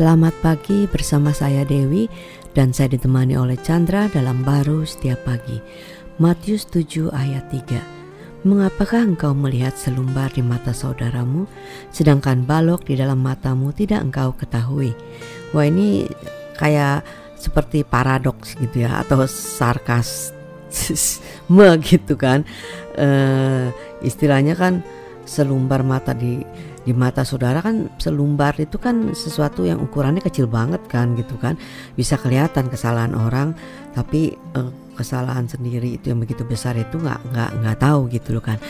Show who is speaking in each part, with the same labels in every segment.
Speaker 1: Selamat pagi bersama saya Dewi dan saya ditemani oleh Chandra dalam baru setiap pagi. Matius 7 ayat 3. Mengapakah engkau melihat selumbar di mata saudaramu sedangkan balok di dalam matamu tidak engkau ketahui? Wah ini kayak seperti paradoks gitu ya atau sarkas gitu kan. Uh, istilahnya kan selumbar mata di di mata saudara kan selumbar itu kan sesuatu yang ukurannya kecil banget kan gitu kan. Bisa kelihatan kesalahan orang tapi eh, kesalahan sendiri itu yang begitu besar itu nggak nggak nggak tahu gitu loh kan.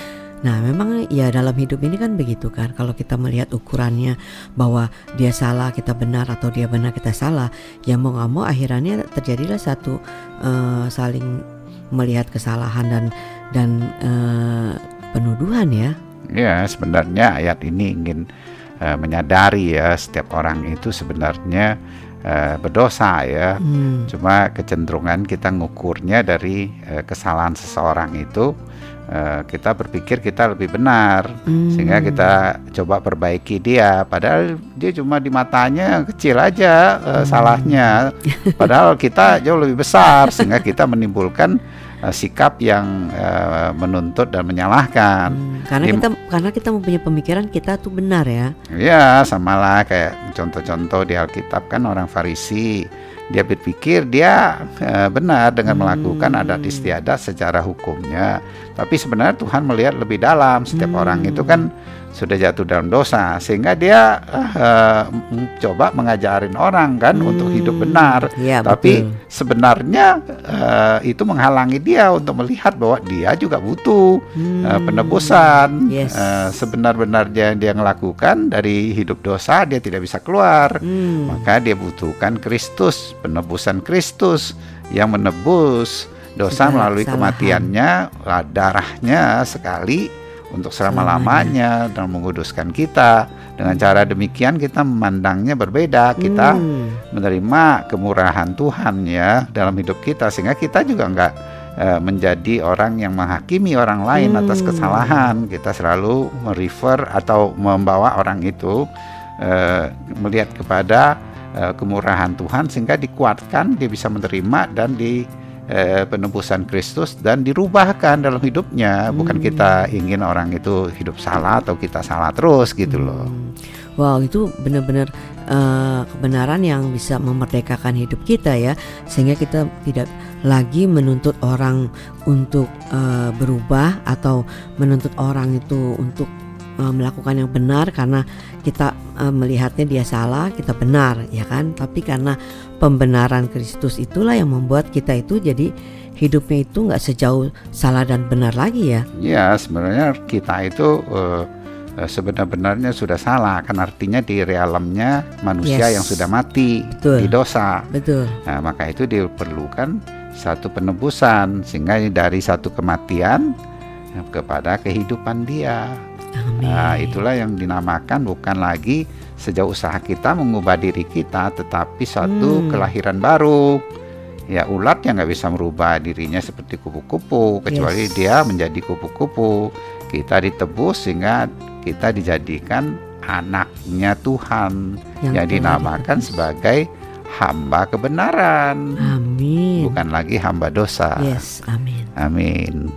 Speaker 1: Nah memang ya dalam hidup ini kan begitu kan. Kalau kita melihat ukurannya bahwa dia salah kita benar atau dia benar kita salah Ya mau nggak mau akhirnya terjadilah satu uh, saling melihat kesalahan dan dan uh, penuduhan ya
Speaker 2: Ya, sebenarnya ayat ini ingin uh, menyadari ya setiap orang itu sebenarnya uh, berdosa ya. Hmm. Cuma kecenderungan kita ngukurnya dari uh, kesalahan seseorang itu uh, kita berpikir kita lebih benar hmm. sehingga kita coba perbaiki dia padahal dia cuma di matanya kecil aja uh, hmm. salahnya padahal kita jauh lebih besar sehingga kita menimbulkan uh, sikap yang uh, menuntut dan menyalahkan. Hmm,
Speaker 1: karena kita karena kita mempunyai pemikiran kita tuh benar ya.
Speaker 2: Iya, samalah kayak contoh-contoh di Alkitab kan orang Farisi dia berpikir dia uh, benar dengan hmm. melakukan adat istiadat secara hukumnya, tapi sebenarnya Tuhan melihat lebih dalam. Setiap hmm. orang itu kan sudah jatuh dalam dosa sehingga dia uh, coba mengajarin orang kan hmm, untuk hidup benar ya, tapi betul. sebenarnya uh, itu menghalangi dia untuk melihat bahwa dia juga butuh hmm, uh, penebusan yes. uh, sebenar-benarnya dia melakukan dari hidup dosa dia tidak bisa keluar hmm. maka dia butuhkan Kristus penebusan Kristus yang menebus dosa melalui kematiannya darahnya sekali untuk selama-lamanya dan menguduskan kita. Dengan cara demikian kita memandangnya berbeda. Kita hmm. menerima kemurahan Tuhan ya dalam hidup kita sehingga kita juga enggak uh, menjadi orang yang menghakimi orang lain hmm. atas kesalahan. Kita selalu merefer atau membawa orang itu uh, melihat kepada uh, kemurahan Tuhan sehingga dikuatkan dia bisa menerima dan di eh, penebusan Kristus dan dirubahkan dalam hidupnya. Hmm. Bukan kita ingin orang itu hidup salah atau kita salah terus gitu hmm. loh.
Speaker 1: Wow, itu benar-benar uh, kebenaran yang bisa memerdekakan hidup kita ya, sehingga kita tidak lagi menuntut orang untuk uh, berubah atau menuntut orang itu untuk uh, melakukan yang benar karena kita uh, melihatnya dia salah, kita benar, ya kan? Tapi karena pembenaran Kristus itulah yang membuat kita itu jadi hidupnya itu nggak sejauh salah dan benar lagi ya?
Speaker 2: Ya, sebenarnya kita itu uh, sebenar-benarnya sudah salah kan artinya di realemnya manusia yes. yang sudah mati Betul. di dosa.
Speaker 1: Betul.
Speaker 2: Nah, maka itu diperlukan satu penebusan sehingga dari satu kematian kepada kehidupan dia. Amin. Nah, itulah yang dinamakan bukan lagi sejauh usaha kita mengubah diri kita, tetapi satu hmm. kelahiran baru. Ya ulat yang nggak bisa merubah dirinya seperti kupu-kupu, kecuali yes. dia menjadi kupu-kupu. Kita ditebus sehingga kita dijadikan anaknya Tuhan yang, yang dinamakan sebagai hamba kebenaran.
Speaker 1: Amin.
Speaker 2: Bukan lagi hamba dosa.
Speaker 1: Yes, amin.
Speaker 2: Amin.